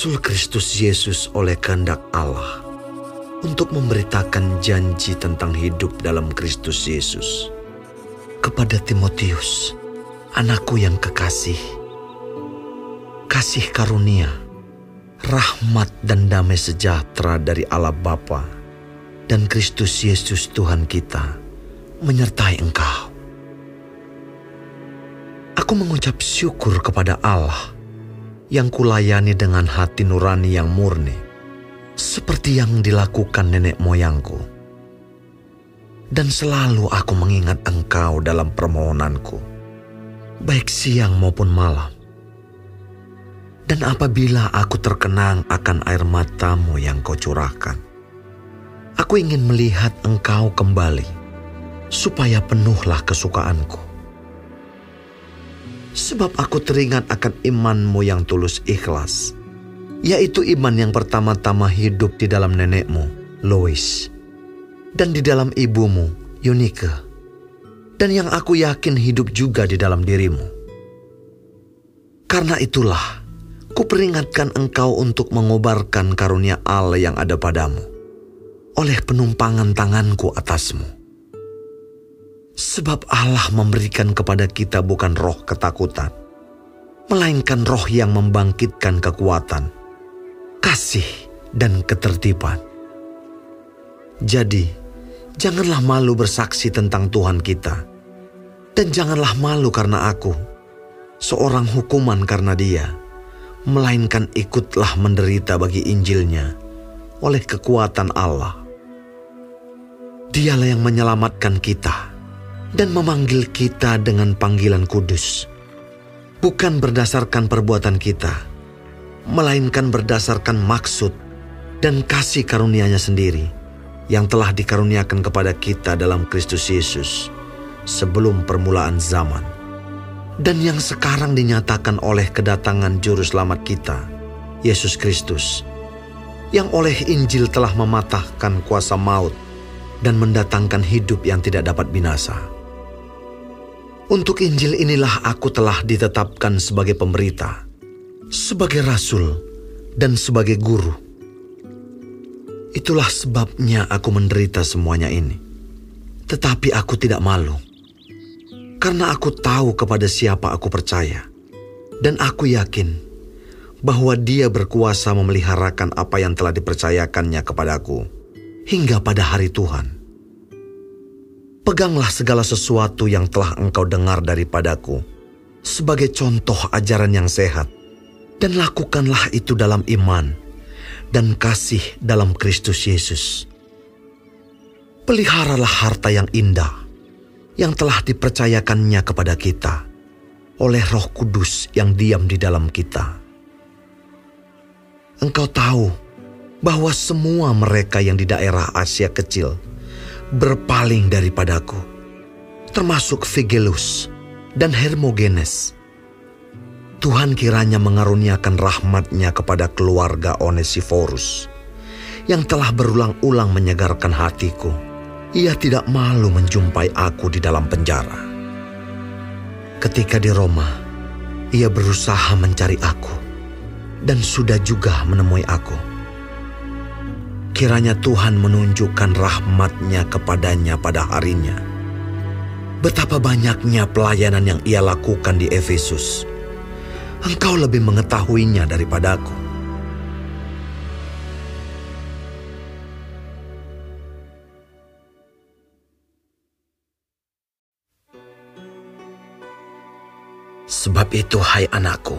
Rasul Kristus Yesus oleh kehendak Allah, untuk memberitakan janji tentang hidup dalam Kristus Yesus. Kepada Timotius, anakku yang kekasih, kasih karunia, rahmat dan damai sejahtera dari Allah Bapa dan Kristus Yesus Tuhan kita menyertai engkau. Aku mengucap syukur kepada Allah yang kulayani dengan hati nurani yang murni, seperti yang dilakukan nenek moyangku. Dan selalu aku mengingat engkau dalam permohonanku, baik siang maupun malam. Dan apabila aku terkenang akan air matamu yang kau curahkan, aku ingin melihat engkau kembali, supaya penuhlah kesukaanku Sebab aku teringat akan imanmu yang tulus ikhlas, yaitu iman yang pertama-tama hidup di dalam nenekmu, Lois, dan di dalam ibumu, Yunike, dan yang aku yakin hidup juga di dalam dirimu. Karena itulah, kuperingatkan engkau untuk mengobarkan karunia Allah yang ada padamu, oleh penumpangan tanganku atasmu Sebab Allah memberikan kepada kita bukan roh ketakutan, melainkan roh yang membangkitkan kekuatan, kasih, dan ketertiban. Jadi, janganlah malu bersaksi tentang Tuhan kita, dan janganlah malu karena aku, seorang hukuman karena dia, melainkan ikutlah menderita bagi Injilnya oleh kekuatan Allah. Dialah yang menyelamatkan kita dan memanggil kita dengan panggilan kudus, bukan berdasarkan perbuatan kita, melainkan berdasarkan maksud dan kasih karunia-Nya sendiri yang telah dikaruniakan kepada kita dalam Kristus Yesus sebelum permulaan zaman dan yang sekarang dinyatakan oleh kedatangan juru selamat kita, Yesus Kristus, yang oleh Injil telah mematahkan kuasa maut dan mendatangkan hidup yang tidak dapat binasa. Untuk Injil inilah aku telah ditetapkan sebagai pemberita, sebagai rasul, dan sebagai guru. Itulah sebabnya aku menderita semuanya ini. Tetapi aku tidak malu, karena aku tahu kepada siapa aku percaya, dan aku yakin bahwa Dia berkuasa memeliharakan apa yang telah dipercayakannya kepadaku hingga pada hari Tuhan. Peganglah segala sesuatu yang telah engkau dengar daripadaku sebagai contoh ajaran yang sehat, dan lakukanlah itu dalam iman dan kasih dalam Kristus Yesus. Peliharalah harta yang indah yang telah dipercayakannya kepada kita oleh Roh Kudus yang diam di dalam kita. Engkau tahu bahwa semua mereka yang di daerah Asia Kecil berpaling daripadaku, termasuk Figelus dan Hermogenes. Tuhan kiranya mengaruniakan rahmatnya kepada keluarga Onesiforus yang telah berulang-ulang menyegarkan hatiku. Ia tidak malu menjumpai aku di dalam penjara. Ketika di Roma, ia berusaha mencari aku dan sudah juga menemui aku Kiranya Tuhan menunjukkan rahmatnya kepadanya pada harinya. Betapa banyaknya pelayanan yang ia lakukan di Efesus. Engkau lebih mengetahuinya daripadaku. Sebab itu hai anakku,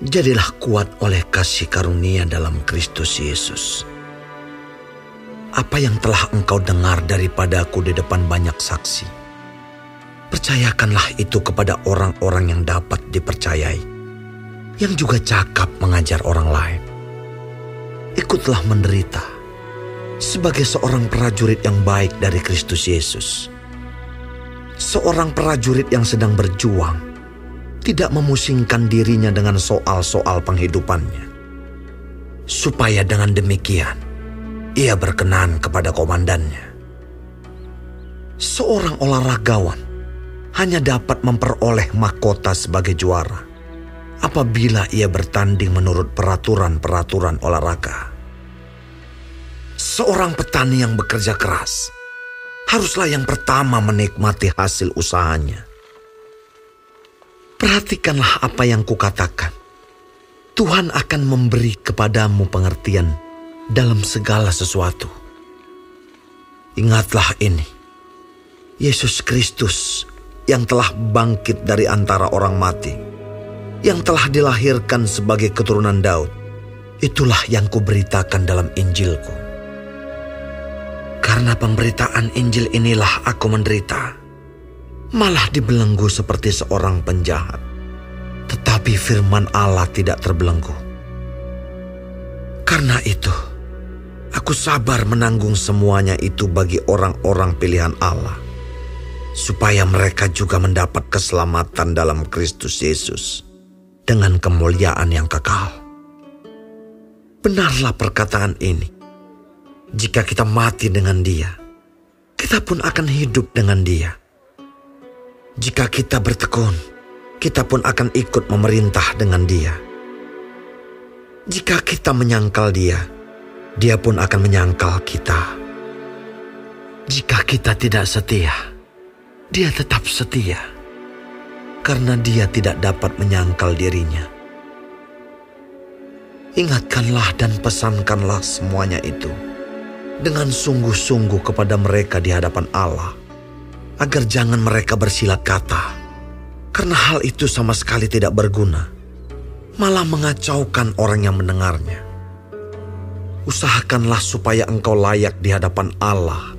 jadilah kuat oleh kasih karunia dalam Kristus Yesus apa yang telah engkau dengar daripadaku di depan banyak saksi. Percayakanlah itu kepada orang-orang yang dapat dipercayai, yang juga cakap mengajar orang lain. Ikutlah menderita sebagai seorang prajurit yang baik dari Kristus Yesus. Seorang prajurit yang sedang berjuang tidak memusingkan dirinya dengan soal-soal penghidupannya. Supaya dengan demikian ia berkenan kepada komandannya. seorang olahragawan hanya dapat memperoleh mahkota sebagai juara apabila ia bertanding menurut peraturan-peraturan olahraga. Seorang petani yang bekerja keras haruslah yang pertama menikmati hasil usahanya. Perhatikanlah apa yang kukatakan. Tuhan akan memberi kepadamu pengertian dalam segala sesuatu. Ingatlah ini. Yesus Kristus yang telah bangkit dari antara orang mati, yang telah dilahirkan sebagai keturunan Daud, itulah yang kuberitakan dalam Injilku. Karena pemberitaan Injil inilah aku menderita malah dibelenggu seperti seorang penjahat. Tetapi firman Allah tidak terbelenggu. Karena itu, aku sabar menanggung semuanya itu bagi orang-orang pilihan Allah, supaya mereka juga mendapat keselamatan dalam Kristus Yesus dengan kemuliaan yang kekal. Benarlah perkataan ini. Jika kita mati dengan Dia, kita pun akan hidup dengan Dia jika kita bertekun, kita pun akan ikut memerintah dengan Dia. Jika kita menyangkal Dia, Dia pun akan menyangkal kita. Jika kita tidak setia, Dia tetap setia karena Dia tidak dapat menyangkal dirinya. Ingatkanlah dan pesankanlah semuanya itu dengan sungguh-sungguh kepada mereka di hadapan Allah agar jangan mereka bersilat kata, karena hal itu sama sekali tidak berguna, malah mengacaukan orang yang mendengarnya. Usahakanlah supaya engkau layak di hadapan Allah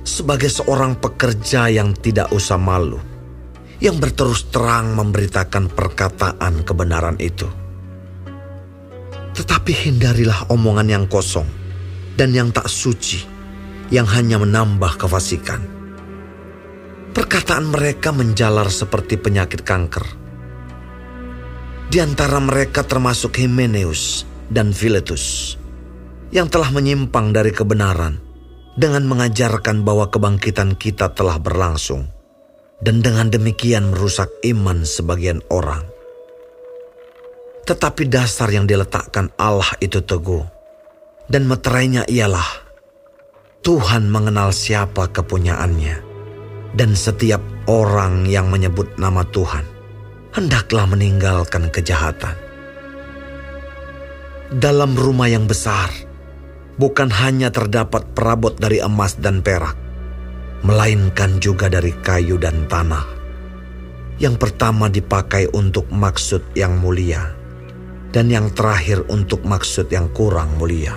sebagai seorang pekerja yang tidak usah malu, yang berterus terang memberitakan perkataan kebenaran itu. Tetapi hindarilah omongan yang kosong dan yang tak suci, yang hanya menambah kefasikan Perkataan mereka menjalar seperti penyakit kanker. Di antara mereka termasuk Himeneus dan Philetus yang telah menyimpang dari kebenaran dengan mengajarkan bahwa kebangkitan kita telah berlangsung dan dengan demikian merusak iman sebagian orang. Tetapi dasar yang diletakkan Allah itu teguh dan meterainya ialah Tuhan mengenal siapa kepunyaannya dan setiap orang yang menyebut nama Tuhan hendaklah meninggalkan kejahatan. Dalam rumah yang besar, bukan hanya terdapat perabot dari emas dan perak, melainkan juga dari kayu dan tanah. Yang pertama dipakai untuk maksud yang mulia, dan yang terakhir untuk maksud yang kurang mulia.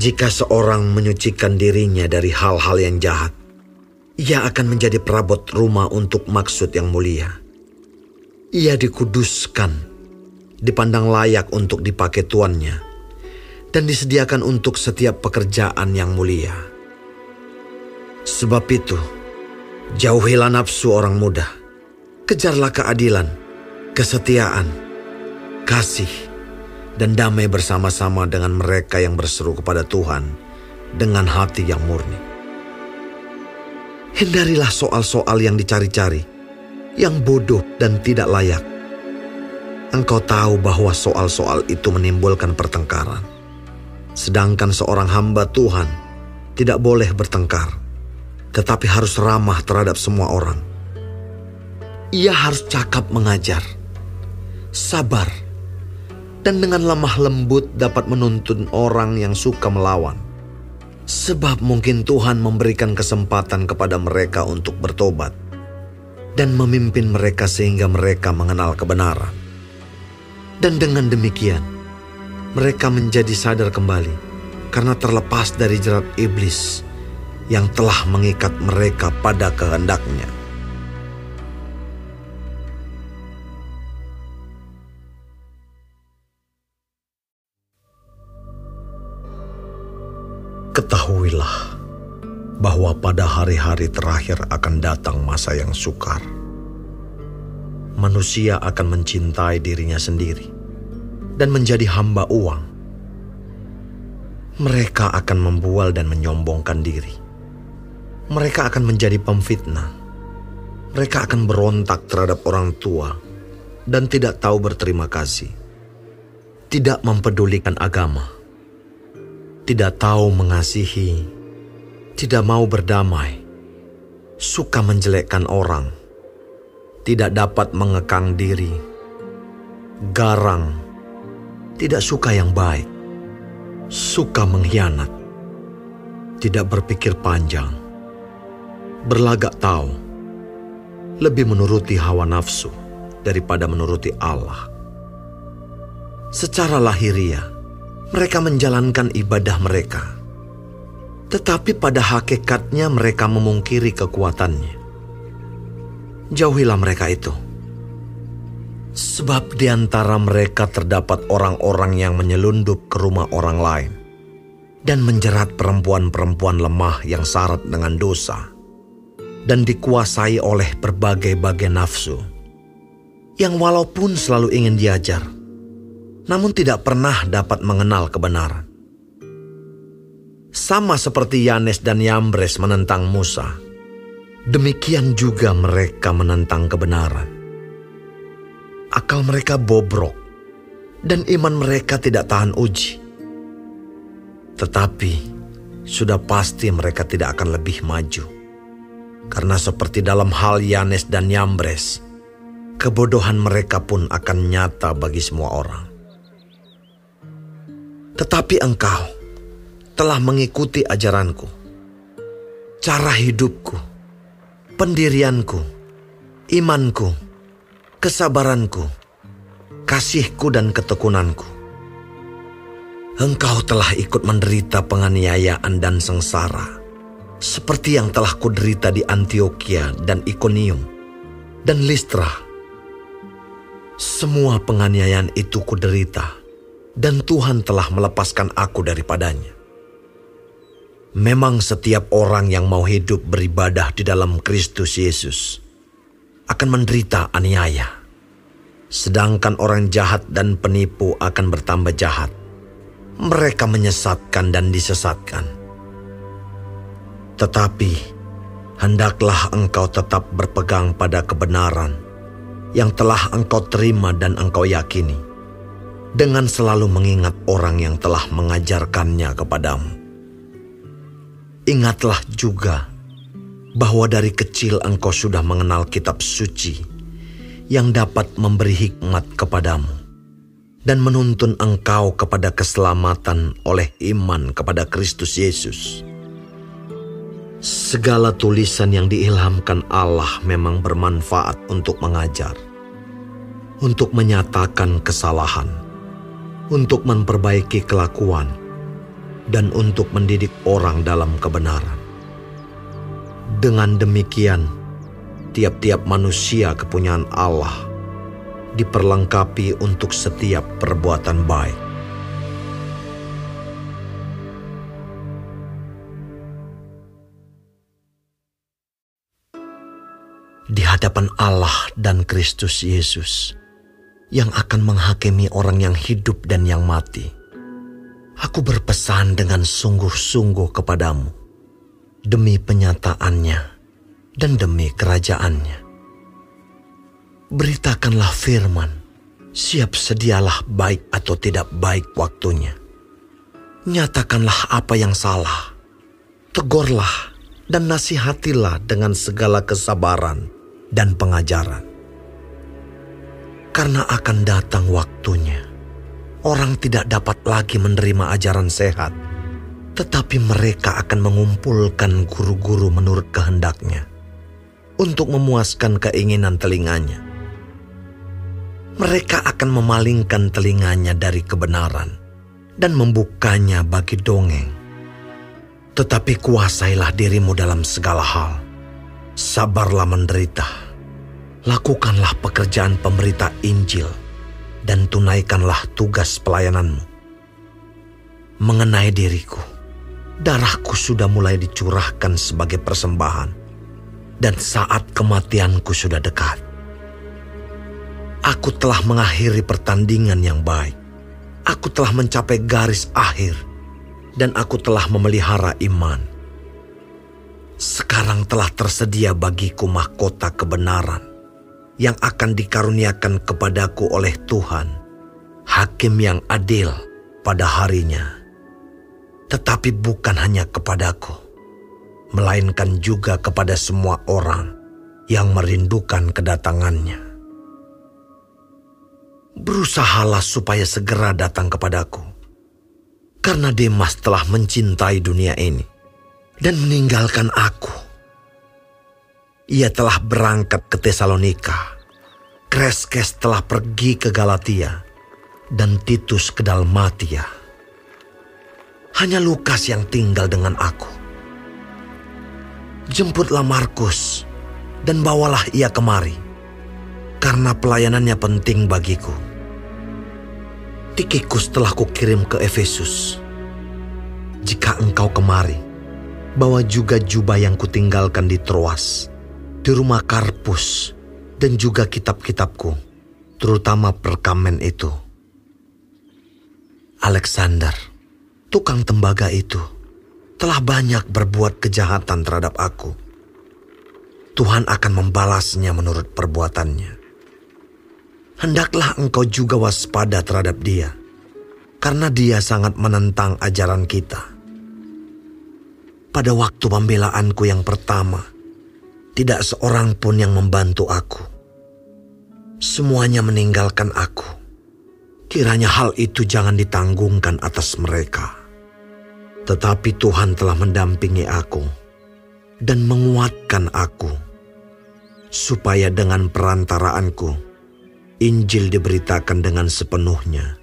Jika seorang menyucikan dirinya dari hal-hal yang jahat, ia akan menjadi perabot rumah untuk maksud yang mulia. Ia dikuduskan, dipandang layak untuk dipakai tuannya, dan disediakan untuk setiap pekerjaan yang mulia. Sebab itu, jauhilah nafsu orang muda, kejarlah keadilan, kesetiaan, kasih, dan damai bersama-sama dengan mereka yang berseru kepada Tuhan dengan hati yang murni. Hindarilah soal-soal yang dicari-cari, yang bodoh dan tidak layak. Engkau tahu bahwa soal-soal itu menimbulkan pertengkaran. Sedangkan seorang hamba Tuhan tidak boleh bertengkar, tetapi harus ramah terhadap semua orang. Ia harus cakap mengajar, sabar, dan dengan lemah lembut dapat menuntun orang yang suka melawan Sebab mungkin Tuhan memberikan kesempatan kepada mereka untuk bertobat dan memimpin mereka sehingga mereka mengenal kebenaran. Dan dengan demikian, mereka menjadi sadar kembali karena terlepas dari jerat iblis yang telah mengikat mereka pada kehendaknya. Ketahuilah bahwa pada hari-hari terakhir akan datang masa yang sukar. Manusia akan mencintai dirinya sendiri dan menjadi hamba uang. Mereka akan membual dan menyombongkan diri. Mereka akan menjadi pemfitnah. Mereka akan berontak terhadap orang tua dan tidak tahu berterima kasih. Tidak mempedulikan agama. Tidak tahu mengasihi. Tidak mau berdamai. Suka menjelekkan orang. Tidak dapat mengekang diri. Garang. Tidak suka yang baik. Suka mengkhianat. Tidak berpikir panjang berlagak tahu, lebih menuruti hawa nafsu daripada menuruti Allah. Secara lahiriah, mereka menjalankan ibadah mereka, tetapi pada hakikatnya mereka memungkiri kekuatannya. Jauhilah mereka itu. Sebab di antara mereka terdapat orang-orang yang menyelundup ke rumah orang lain dan menjerat perempuan-perempuan lemah yang syarat dengan dosa dan dikuasai oleh berbagai-bagai nafsu, yang walaupun selalu ingin diajar, namun tidak pernah dapat mengenal kebenaran. Sama seperti Yanes dan Yambres menentang Musa, demikian juga mereka menentang kebenaran. Akal mereka bobrok, dan iman mereka tidak tahan uji. Tetapi, sudah pasti mereka tidak akan lebih maju karena seperti dalam hal Yanes dan Yambres, kebodohan mereka pun akan nyata bagi semua orang. Tetapi engkau telah mengikuti ajaranku, cara hidupku, pendirianku, imanku, kesabaranku, kasihku dan ketekunanku. Engkau telah ikut menderita penganiayaan dan sengsara seperti yang telah kuderita di Antioquia dan Iconium dan Listra. Semua penganiayaan itu kuderita dan Tuhan telah melepaskan aku daripadanya. Memang setiap orang yang mau hidup beribadah di dalam Kristus Yesus akan menderita aniaya. Sedangkan orang jahat dan penipu akan bertambah jahat. Mereka menyesatkan dan disesatkan tetapi, hendaklah engkau tetap berpegang pada kebenaran yang telah engkau terima dan engkau yakini, dengan selalu mengingat orang yang telah mengajarkannya kepadamu. Ingatlah juga bahwa dari kecil engkau sudah mengenal kitab suci yang dapat memberi hikmat kepadamu dan menuntun engkau kepada keselamatan oleh iman kepada Kristus Yesus. Segala tulisan yang diilhamkan Allah memang bermanfaat untuk mengajar, untuk menyatakan kesalahan, untuk memperbaiki kelakuan, dan untuk mendidik orang dalam kebenaran. Dengan demikian, tiap-tiap manusia kepunyaan Allah diperlengkapi untuk setiap perbuatan baik. di hadapan Allah dan Kristus Yesus yang akan menghakimi orang yang hidup dan yang mati. Aku berpesan dengan sungguh-sungguh kepadamu demi penyataannya dan demi kerajaannya. Beritakanlah firman, siap sedialah baik atau tidak baik waktunya. Nyatakanlah apa yang salah, tegurlah dan nasihatilah dengan segala kesabaran dan pengajaran. Karena akan datang waktunya, orang tidak dapat lagi menerima ajaran sehat, tetapi mereka akan mengumpulkan guru-guru menurut kehendaknya untuk memuaskan keinginan telinganya. Mereka akan memalingkan telinganya dari kebenaran dan membukanya bagi dongeng. Tetapi kuasailah dirimu dalam segala hal sabarlah menderita. Lakukanlah pekerjaan pemberita Injil dan tunaikanlah tugas pelayananmu. Mengenai diriku, darahku sudah mulai dicurahkan sebagai persembahan dan saat kematianku sudah dekat. Aku telah mengakhiri pertandingan yang baik. Aku telah mencapai garis akhir dan aku telah memelihara iman Sekarang telah tersedia bagiku mahkota kebenaran yang akan dikaruniakan kepadaku oleh Tuhan, hakim yang adil pada harinya. Tetapi bukan hanya kepadaku, melainkan juga kepada semua orang yang merindukan kedatangannya. Berusahalah supaya segera datang kepadaku, karena Demas telah mencintai dunia ini dan meninggalkan aku ia telah berangkat ke Tesalonika. Kreskes telah pergi ke Galatia dan Titus ke Dalmatia. Hanya Lukas yang tinggal dengan aku. Jemputlah Markus dan bawalah ia kemari, karena pelayanannya penting bagiku. Tikikus telah kukirim ke Efesus. Jika engkau kemari, bawa juga jubah yang kutinggalkan di Troas di rumah Karpus dan juga kitab-kitabku, terutama perkamen itu. Alexander, tukang tembaga itu, telah banyak berbuat kejahatan terhadap aku. Tuhan akan membalasnya menurut perbuatannya. Hendaklah engkau juga waspada terhadap dia, karena dia sangat menentang ajaran kita. Pada waktu pembelaanku yang pertama, tidak seorang pun yang membantu aku. Semuanya meninggalkan aku. Kiranya hal itu jangan ditanggungkan atas mereka. Tetapi Tuhan telah mendampingi aku dan menguatkan aku, supaya dengan perantaraanku, Injil diberitakan dengan sepenuhnya,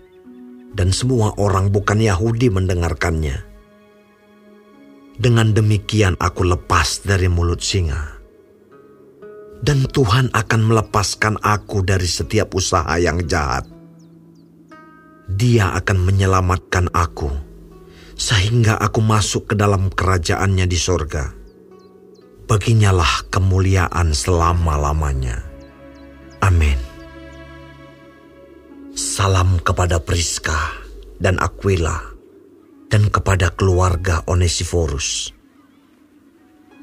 dan semua orang bukan Yahudi mendengarkannya. Dengan demikian aku lepas dari mulut singa dan Tuhan akan melepaskan aku dari setiap usaha yang jahat. Dia akan menyelamatkan aku, sehingga aku masuk ke dalam kerajaannya di sorga. Baginyalah kemuliaan selama-lamanya. Amin. Salam kepada Priska dan Aquila, dan kepada keluarga Onesiforus.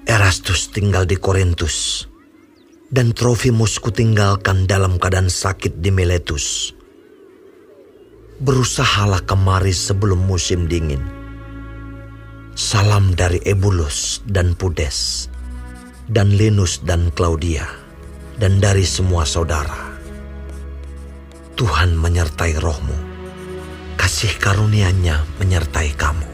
Erastus tinggal di Korintus dan Trofimus kutinggalkan dalam keadaan sakit di Miletus. Berusahalah kemari sebelum musim dingin. Salam dari Ebulus dan Pudes, dan Linus dan Claudia, dan dari semua saudara. Tuhan menyertai rohmu, kasih karunia-Nya menyertai kamu.